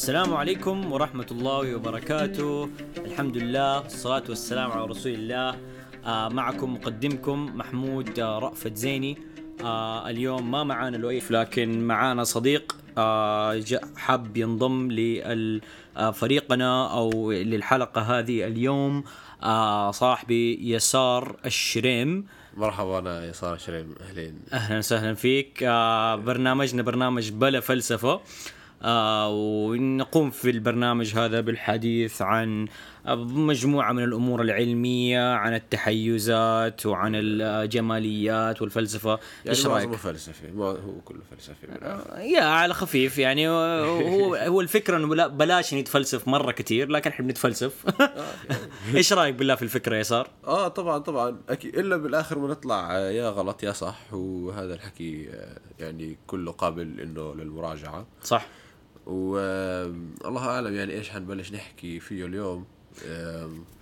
السلام عليكم ورحمة الله وبركاته. الحمد لله والصلاة والسلام على رسول الله. آه معكم مقدمكم محمود آه رأفت زيني. آه اليوم ما معانا لؤيف لكن معانا صديق آه حاب ينضم لفريقنا أو للحلقة هذه اليوم آه صاحبي يسار الشريم. مرحبا أنا يسار شريم أهلين. أهلا وسهلا فيك. آه برنامجنا برنامج بلا فلسفة. آه ونقوم في البرنامج هذا بالحديث عن مجموعة من الأمور العلمية عن التحيزات وعن الجماليات والفلسفة. يعني إيش رأيك؟ فلسفي هو كله فلسفي بالآخر. يا على خفيف يعني. هو هو الفكرة بلا- بلاش نتفلسف مرة كتير لكن إحنا بنتفلسف. إيش رأيك بالله في الفكرة يا يسار؟ آه طبعا طبعا. أكيد إلا بالآخر بنطلع آه، يا غلط يا صح. وهذا الحكي آه، يعني كله قابل إنه للمراجعة. صح. والله أعلم يعني إيش حنبلش نحكي فيه اليوم.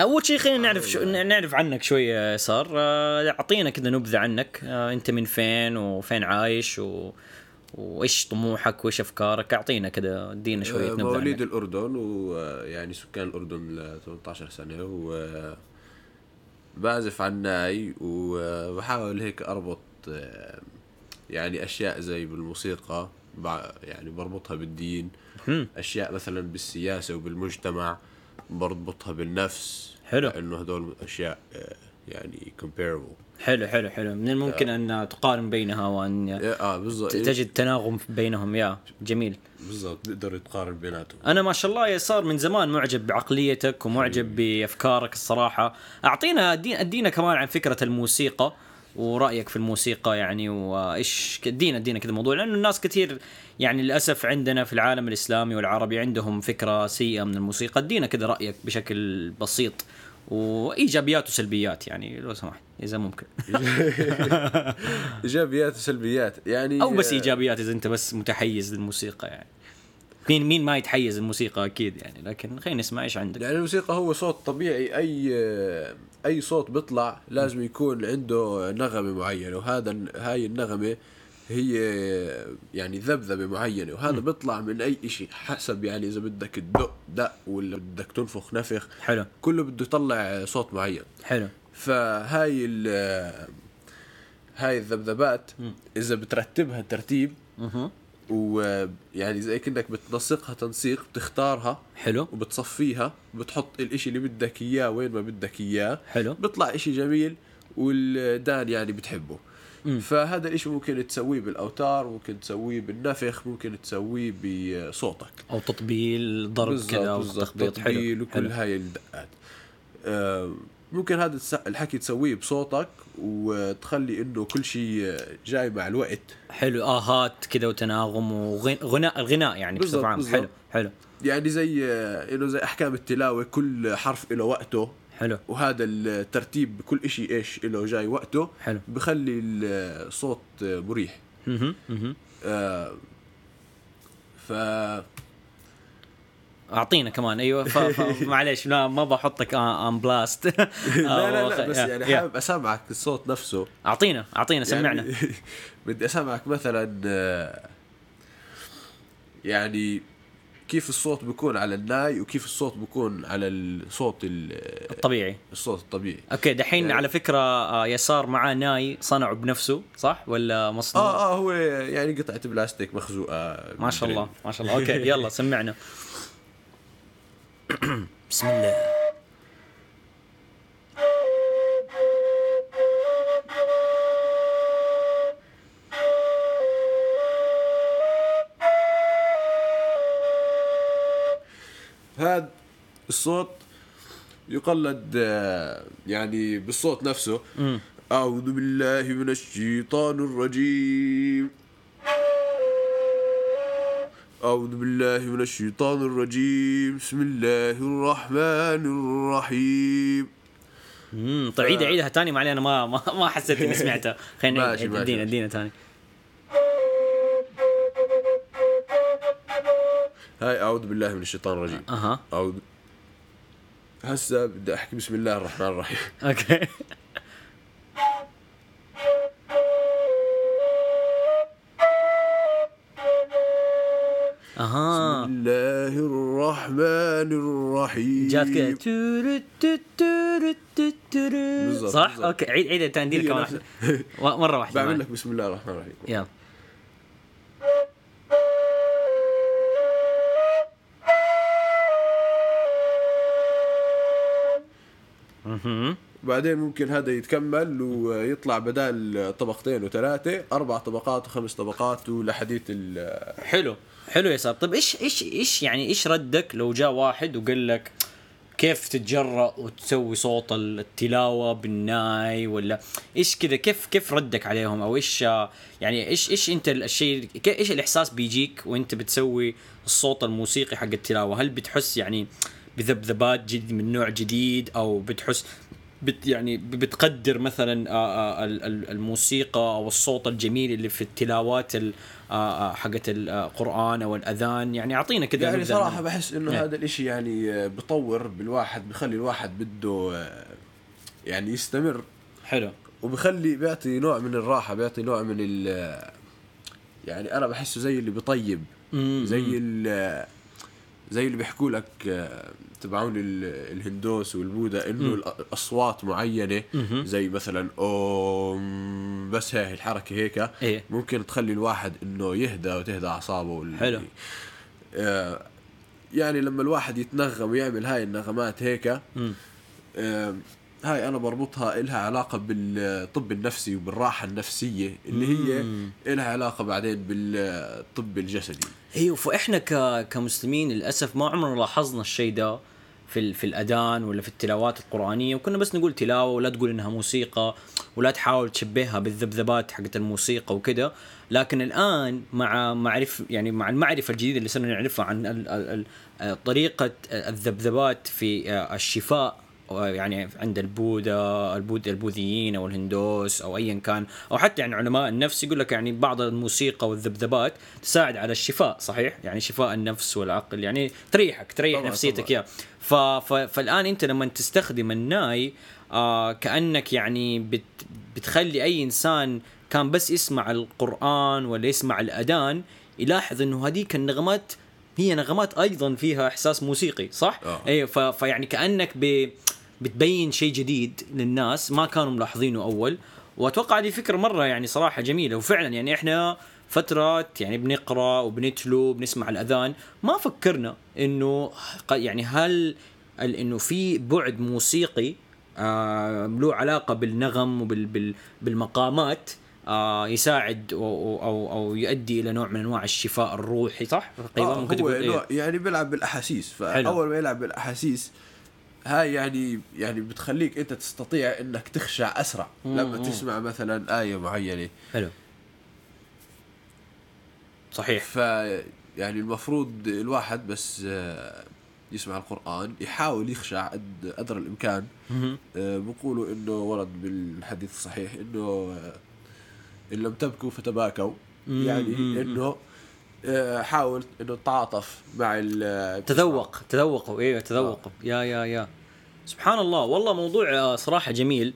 أول شيء خلينا نعرف شو نعرف عنك شوية يسار آه، أعطينا كذا نبذة عنك. آه، أنت من فين وفين عايش و... وإيش طموحك وإيش أفكارك؟ أعطينا كذا ادينا شوية آه، نبذة مواليد. الأردن ويعني سكان الأردن ل 18 سنة و بعزف على الناي وبحاول هيك أربط آه، يعني أشياء زي بالموسيقى. يعني بربطها بالدين. أشياء مثلا بالسياسة وبالمجتمع بربطها بالنفس. حلو. لأنه هدول أشياء آه، يعني comparable. حلو حلو حلو. من الممكن أن تقارن بينها وأن آه بالضبط. تجد تناغم بينهم. يا جميل. بالضبط. بيقدروا يتقارن بيناتهم. أنا ما شاء الله يا صار من زمان معجب بعقليتك ومعجب بأفكارك الصراحة. أعطينا أدينا كمان عن فكرة الموسيقى. ورأيك في الموسيقى يعني وإيش ادينا ادينا كذا موضوع لأنه الناس كثير يعني للأسف عندنا في العالم الإسلامي والعربي عندهم فكرة سيئة من الموسيقى. ادينا كذا رأيك بشكل بسيط وإيجابيات وسلبيات يعني لو سمحت إذا ممكن. إيجابيات وسلبيات يعني أو بس إيجابيات إذا أنت بس متحيز للموسيقى يعني. مين مين ما يتحيز الموسيقى أكيد يعني لكن خلينا نسمع إيش عندك. يعني الموسيقى هو صوت طبيعي اي أي صوت بيطلع لازم يكون عنده نغمة معينة وهذا هاي النغمة هي يعني ذبذبة معينة وهذا بيطلع من أي شيء حسب يعني إذا بدك تدق دق ولا بدك تنفخ نفخ. حلو. كله بده يطلع صوت معين. حلو. فهاي ال هاي الذبذبات إذا بترتبها ترتيب ويعني زي كأنك بتنسقها تنسيق بتختارها حلو. وبتصفيها بتحط الإشي اللي بدك إياه وين ما بدك إياه. حلو. بيطلع إشي جميل والدان يعني بتحبه. فهذا الإشي ممكن تسويه بالأوتار ممكن تسويه بالنفخ ممكن تسويه بصوتك. أو تطبيل ضرب كذا أو بالضبط تخبيط. تطبيل حلو وكل حلو. هاي الدقات. ممكن هذا الحكي تسويه بصوتك وتخلي إنه كل شيء جاي مع الوقت. حلو. اهات كذا وتناغم وغناء الغناء يعني بصفة بالضبط. حلو حلو. يعني زي آه، إنه زي أحكام التلاوة كل حرف له وقته. حلو. وهذا الترتيب بكل إشي إيش له جاي وقته. حلو. بخلي الصوت مريح. أها أها آه، ف أعطينا كمان. أيوه ف... ف... معليش لا ما بحطك ان بلاست لا لا لا بس يعني حابب اسمعك الصوت نفسه. أعطينا أعطينا سمعنا. يعني بدي اسمعك مثلا آه، يعني كيف الصوت بيكون على الناي وكيف الصوت بيكون على الصوت ال- طبيعي الصوت الطبيعي. okay دحين يعني- على فكرة آه، يسار معاه ناي صنعه بنفسه صح؟ ولا مصنوع آه آه هو يعني قطعة بلاستيك مخزوقة ما شاء. الله ما شاء الله. okay يلا سمعنا. بسم الله. هذا الصوت يقلد يعني بالصوت نفسه. أعوذ بالله من الشيطان الرجيم. أعوذ بالله من الشيطان الرجيم. بسم الله الرحمن الرحيم. امم طيب عيدها عيدها ثاني معلي أنا ما ما, ما حسيت إني سمعتها خلينا نعيد. ادينا. ادينا ثاني هاي أعوذ بالله من الشيطان الرجيم. أها. أعوذ هسا بدي أحكي بسم الله الرحمن الرحيم. أوكي. أها آه الله الرحمن الرحيم جات كذا تورت تورت تورت. صح؟ أوكي عيد عيد التندير هي كمان نفس- واحدة. و- مرة واحدة بعمل. لك بسم الله الرحمن الرحيم يلا مهم. بعدين ممكن هذا يتكمل ويطلع بدال طبقتين وثلاثة أربع طبقات وخمس طبقات ولحديث ال حلو حلو يا ساب طيب إيش إيش إيش يعني إيش ردك لو جاء واحد وقال لك كيف تتجرأ وتسوي صوت التلاوة بالناي ولا إيش كذا؟ كيف كيف ردك عليهم؟ أو إيش يعني إيش إيش أنت الشيء إيش الإحساس بيجيك وأنت بتسوي الصوت الموسيقي حق التلاوة؟ هل بتحس يعني بذبذبات جديد من نوع جديد أو بتحس بت يعني بتقدر مثلا ال- ال- الموسيقى أو الصوت الجميل اللي في التلاوات ال- حقت القران أو الأذان يعني أعطينا كذا يعني من- بحس إنه نعم. هذا الإشي يعني بطور بالواحد بخلي الواحد بده يعني يستمر حلو وبخلي بيعطي نوع من الراحة بيعطي نوع من ال يعني أنا بحسه زي اللي بيطيب. زي ال زي اللي بيحكوا لك تبعون ال- الهندوس والبوذا إنه الأصوات معينة. زي مثلا أوم بس هاي الحركة هيك إيه. ممكن تخلي الواحد إنه يهدى وتهدى أعصابه حلو. آه، يعني لما الواحد يتنغم ويعمل هاي النغمات هيك. آه، هاي أنا بربطها إلها علاقة بالطب النفسي وبالراحة النفسية اللي هي. إلها علاقة بعدين بالطب الجسدي أيوه فاحنا. كمسلمين للأسف ما عمرنا لاحظنا الشيء ده في. في الأذان ولا في التلاوات القرآنية وكنا بس نقول تلاوة ولا تقول إنها موسيقى ولا تحاول تشبهها بالذبذبات حقت الموسيقى وكده لكن الآن مع معرف يعني مع المعرفة الجديدة اللي صرنا نعرفها عن. طريقة الذبذبات في الشفاء يعني عند البوذا البوذ البوذيين أو الهندوس أو ايا كان أو حتى يعني علماء النفس يقول لك يعني بعض الموسيقى والذبذبات تساعد على الشفاء صحيح يعني شفاء النفس والعقل يعني تريحك تريح طبعاً، نفسيتك. يا ف... ف... فالآن أنت لما تستخدم الناي آه كأنك يعني بت... بتخلي أي إنسان كان بس يسمع القرآن ولا يسمع الأذان يلاحظ إنه هذيك النغمات هي نغمات أيضا فيها إحساس موسيقي صح؟ آه. أيوه. فيعني كأنك ب... بتبين شيء جديد للناس ما كانوا ملاحظينه أول وأتوقع هذه فكرة مرة يعني صراحة جميلة وفعلا يعني إحنا فترات يعني بنقرأ وبنتلو وبنسمع الأذان ما فكرنا إنه يعني هل إنه في بعد موسيقي آه له علاقة بالنغم وبالمقامات آه يساعد أو أو أو يؤدي إلى نوع من أنواع الشفاء الروحي صح؟ آه ممكن هو تقول إيه؟ يعني بيلعب بالأحاسيس. فأول ما يلعب بالأحاسيس هاي يعني يعني بتخليك أنت تستطيع إنك تخشع أسرع لما مم. تسمع مثلا آية معينة. حلو. صحيح. ف يعني المفروض الواحد بس آه، يسمع القرآن يحاول يخشع قد قدر الإمكان. مهم. آه، بيقولوا إنه ورد بالحديث الصحيح إنه آه، إن لم تبكوا فتباكوا. يعني آه، حاول إنه تتعاطف مع ال- تذوق تذوقوا أيوه تذوقوا يا يا يا. سبحان الله. والله موضوع آه، صراحة جميل.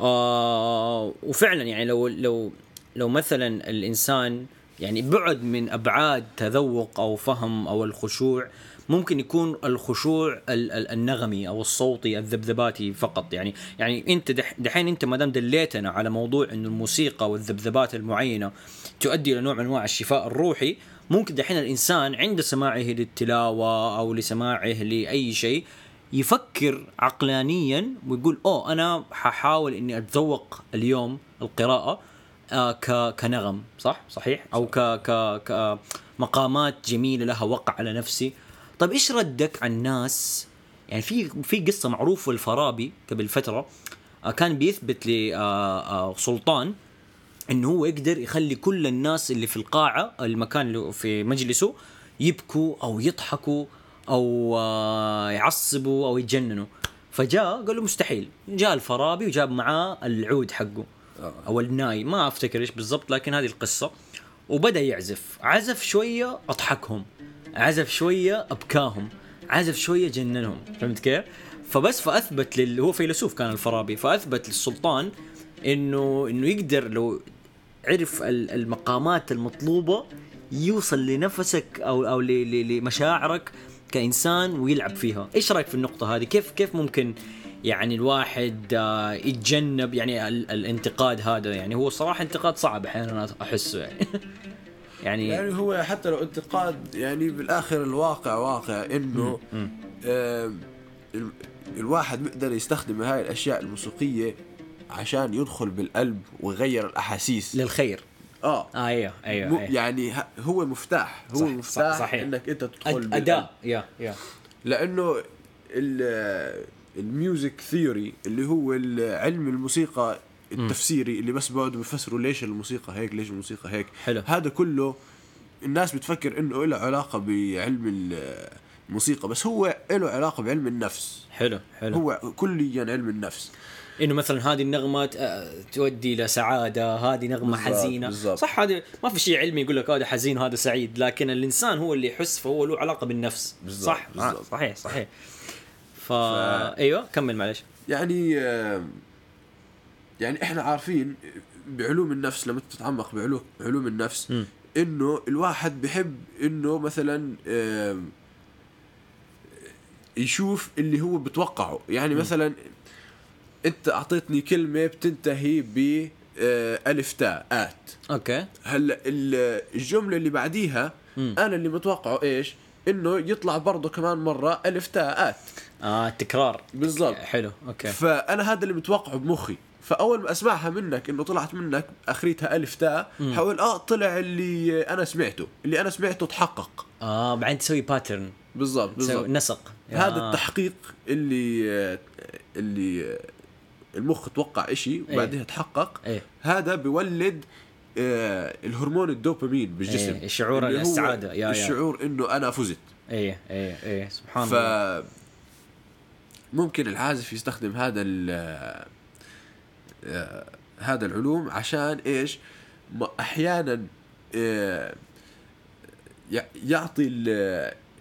آه وفعلا يعني لو لو لو مثلا الإنسان يعني بعد من أبعاد تذوق أو فهم أو الخشوع ممكن يكون الخشوع ال- ال- النغمي أو الصوتي الذبذباتي فقط. يعني يعني أنت دح- دحين أنت ما دام دليتنا على موضوع إنه الموسيقى والذبذبات المعينة تؤدي إلى نوع من أنواع الشفاء الروحي ممكن دحين الإنسان عند سماعه للتلاوة أو لسماعه لأي شيء يفكر عقلانيا ويقول أوه أنا ححاول إني أتذوق اليوم القراءة آه ك كنغم صح؟ صحيح؟ أو ك ك كمقامات جميلة لها وقع على نفسي. طيب إيش ردك عن الناس يعني في في قصة معروفة الفارابي قبل فترة آه كان بيثبت لسلطان إنه هو يقدر يخلي كل الناس اللي في القاعة المكان اللي في مجلسه يبكوا أو يضحكوا أو آه، يعصبوا أو يتجننوا. فجاء قال له مستحيل. جاء الفارابي وجاب معاه العود حقه آه. أو الناي. ما أفتكر إيش بالضبط لكن هذه القصة. وبدأ يعزف. عزف شوية أضحكهم. عزف شوية أبكاهم. عزف شوية جننهم. فهمت كيف؟ فبس فأثبت لل هو فيلسوف كان الفارابي فأثبت للسلطان إنه إنه يقدر لو عرف ال- المقامات المطلوبة يوصل لنفسك أو أو لمشاعرك كإنسان ويلعب فيها. إيش رأيك في النقطة هذه؟ كيف كيف ممكن يعني الواحد آه، يتجنب يعني ال- الانتقاد هذا؟ يعني هو صراحة انتقاد صعب أحيانا أحسه يعني. يعني يعني هو حتى لو انتقاد يعني بالآخر الواقع واقع إنه ال- الواحد بيقدر يستخدم هاي الأشياء الموسيقية عشان يدخل بالقلب ويغير الأحاسيس. للخير. آه. آه أيوه أيوه, أيوه. يعني ه- هو مفتاح. هو صح- مفتاح صح- صحيح. إنك أنت تدخل. اداه يا يا. لأنه ال- ال music theory اللي هو علم الموسيقى التفسيري اللي بس بيقعدوا بيفسروا ليش الموسيقى هيك ليش الموسيقى هيك. حلو. هذا كله الناس بتفكر إنه له علاقة بعلم ال- الموسيقى بس هو له علاقة بعلم النفس. حلو حلو. هو كليا علم النفس. إنه مثلا هذه النغمة آه، تودي لسعاده هذه نغمة بالضبط، حزينة. بالضبط. صح هذا ما في شيء علمي يقول لك هذا حزين وهذا سعيد لكن الإنسان هو اللي يحس فهو له علاقة بالنفس. بالضبط، صح؟ آه، بالضبط. صحيح صحيح. ف... أيوه كمل معلش. يعني آم، يعني إحنا عارفين بعلوم النفس لما تتعمق بعلوم علوم النفس م. إنه الواحد بحب إنه مثلا يشوف اللي هو بتوقعه. يعني مثلا انت اعطيتني كلمة بتنتهي ب آه، ألف تاء آت. okay. هلأ ال- الجملة اللي بعديها. أنا اللي متوقعه إيش؟ إنه يطلع برضه كمان مرة ألف تاء آت. آه تكرار. بالضبط. حلو. okay. فأنا هذا اللي متوقعه بمخي. فأول ما أسمعها منك إنه طلعت منك أخريتها ألف تاء حاول آه طلع اللي أنا سمعته. اللي أنا سمعته تحقق. آه بعدين تسوي باترن بالضبط بالضبط. نسق. هذا آه. التحقيق اللي آه، اللي آه، المخ توقع إشي وبعدها تحقق إيه. هذا بيولد آه، الهرمون الدوبامين بالجسم إيه، شعور السعادة. يا- يا. الشعور إنه أنا فزت إيه إيه إيه سبحان ف الله ممكن العازف يستخدم هذا ال آه، هذا العلوم عشان إيش؟ أحيانا آه، يعطي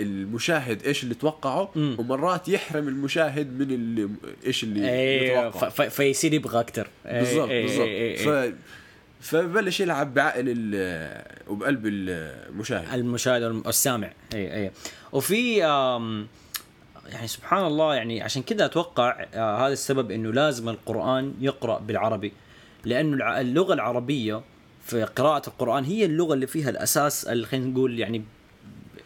المشاهد إيش اللي توقعه مم. ومرات يحرم المشاهد من اللي إيش اللي أيوه ف- ف- فيصير يبغى أكثر بالضبط إيه، بالضبط. ف فبلش يلعب بعقل وبقلب المشاهد. المشاهد والسامع. اي اي وفي يعني سبحان الله يعني عشان كذا أتوقع آه هذا السبب إنه لازم القرآن يقرأ بالعربي. لأنه اللغة العربية في قراءة القرآن هي اللغة اللي فيها الأساس اللي خلينا نقول يعني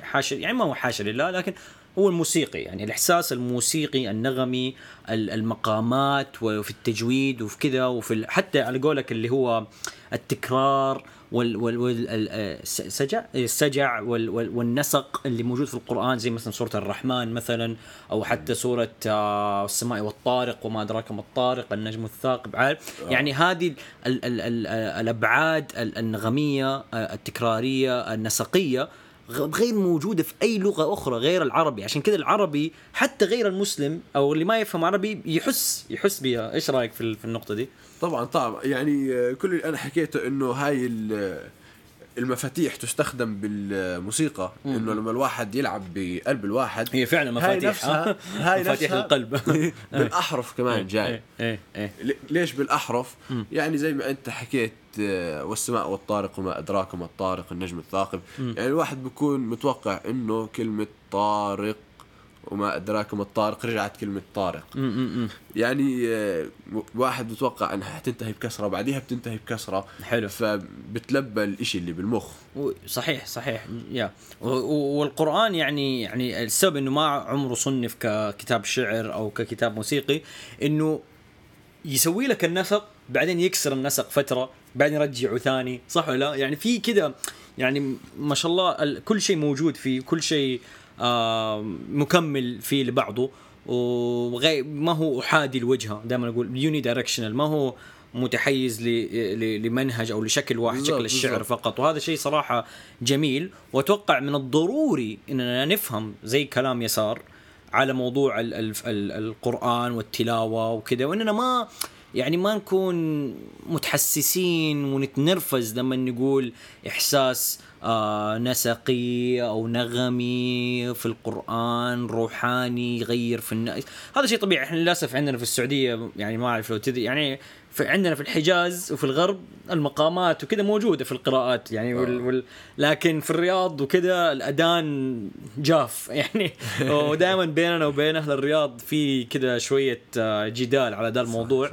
حاشا يعني ما هو حاشا لله لكن هو الموسيقي يعني الإحساس الموسيقي النغمي ال- المقامات وفي التجويد وفي كذا وفي حتى على قولك اللي هو التكرار وال وال وال ال- آه، الس- سجع السجع وال وال والنسق اللي موجود في القرآن زي مثلا سورة الرحمن مثلا أو حتى سورة آه، السماء والطارق وما أدراك ما الطارق النجم الثاقب عارف يعني هذه ال ال ال الأبعاد ال- النغمية آه، التكرارية النسقية غير موجودة في أي لغة أخرى غير العربي. عشان كذا العربي حتى غير المسلم أو اللي ما يفهم عربي يحس يحس بها إيش رأيك في ال- في النقطة دي؟ طبعا طبعا. يعني آه، كل اللي أنا حكيته إنه هاي المفاتيح تستخدم بالموسيقى إنه لما الواحد يلعب بقلب الواحد هي فعلا هاي مفاتيح نفسها ها؟ هاي مفاتيح نفسها القلب بالأحرف كمان جاي. إيه إيه ل- ليش بالأحرف؟ يعني زي ما أنت حكيت آه، والسماء والطارق وما أدراك ما الطارق النجم الثاقب. يعني الواحد بيكون متوقع إنه كلمة طارق وما ادراك ما الطارق رجعت كلمة طارق. يعني آه، واحد بتوقع إنها حتنتهي بكسرة وبعديها بتنتهي بكسرة حلو. فبتلبى الإشي اللي بالمخ صحيح صحيح يا والقرآن يعني يعني السبب إنه ما عمره صنف ككتاب شعر أو ككتاب موسيقي إنه يسوي لك النسق بعدين يكسر النسق فترة بعدين يرجعه ثاني صح ولا لا؟ يعني في كذا يعني ما شاء الله ال- كل شيء موجود فيه كل شيء مكمل فيه لبعضه. وغير ما هو أحادي الوجهة دائما أقول يوني دايركشنال ما هو متحيز لمنهج أو لشكل واحد شكل الشعر. فقط. وهذا شيء صراحة جميل. وأتوقع من الضروري إننا نفهم زي كلام يسار على موضوع ال ال ال القرآن والتلاوة وكذا وإننا ما يعني ما نكون متحسسين ونتنرفز لما نقول إحساس آه نسقي أو نغمي في القرآن روحاني يغير في الناس. هذا شيء طبيعي. إحنا للأسف عندنا في السعودية يعني ما أعرف لو تدري يعني في عندنا في الحجاز وفي الغرب المقامات وكذا موجودة في القراءات يعني وال وال لكن في الرياض وكذا الاذان جاف. يعني ودائما بيننا وبين أهل الرياض في كذا شوية آه، جدال على ذا الموضوع.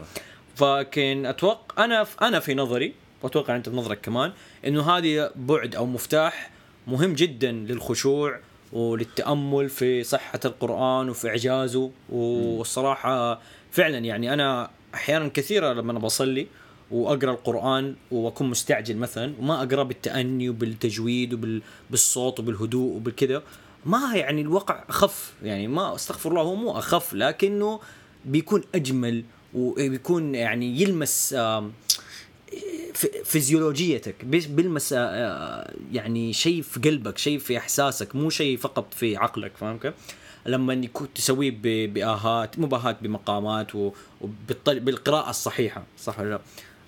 فكن أتوقع أنا أنا في نظري وأتوقع أنت في نظرك كمان إنه هذه بعد أو مفتاح مهم جدا للخشوع وللتأمل في صحة القرآن وفي إعجازه. والصراحة فعلا يعني أنا أحيانا كثيرة لما أنا بصلي وأقرأ القرآن وأكون مستعجل مثلا وما أقرأ بالتأني وبالتجويد وبالصوت وبالهدوء وبالكذا ما يعني الوقع أخف يعني ما أستغفر الله هو مو أخف لكنه بيكون أجمل وبيكون يعني يلمس فيزيولوجيتك بيلمس آه، آه، يعني شيء في قلبك شيء في إحساسك مو شيء فقط في عقلك فاهم كيف؟ لما يكون تسويه بآهات مو بآهات بمقامات وبالقراءه الصحيحة صح ولا لا؟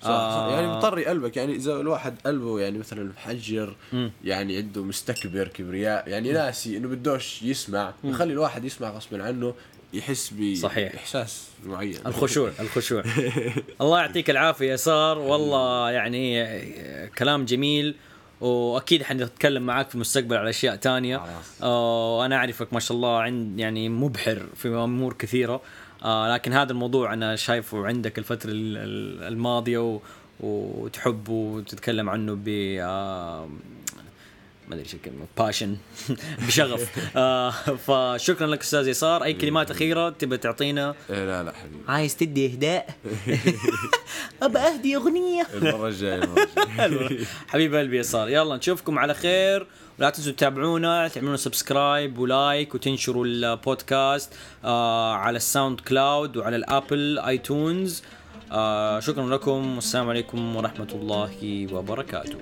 صح, صح يعني مضطر قلبك يعني إذا الواحد قلبه يعني مثلا محجر. يعني عنده مستكبر كبرياء يعني ناسي إنه بدوش يسمع يخلي الواحد يسمع غصبا عنه يحس صحيح. باحساس معين الخشوع الخشوع الله يعطيك العافية يسار والله يعني آه، كلام جميل وأكيد حنتكلم معاك في المستقبل على أشياء تانية خلاص. آه، وأنا أعرفك ما شاء الله عند يعني مبحر في أمور كثيرة آه، لكن هذا الموضوع أنا شايفه عندك الفترة ال- ال- الماضية و- وتحب وتتكلم عنه ب آه، ما أدري إيش الكلمة. باشن بشغف. آه فشكرا لك أستاذ يسار. أي كلمات أخيرة تبى تعطينا؟ إيه لا لا حبيبي. عايز تدي إهداء؟ ابى أهدي أغنية. المرة الجاية المرة الجاية. حبيب قلبي يسار. يلا نشوفكم على خير. ولا تنسوا تتابعونا تعملون subscribe و like وتنشروا البودكاست آه على ال SoundCloud وعلى ال Apple iTunes. آه شكرا لكم. والسلام عليكم ورحمة الله وبركاته.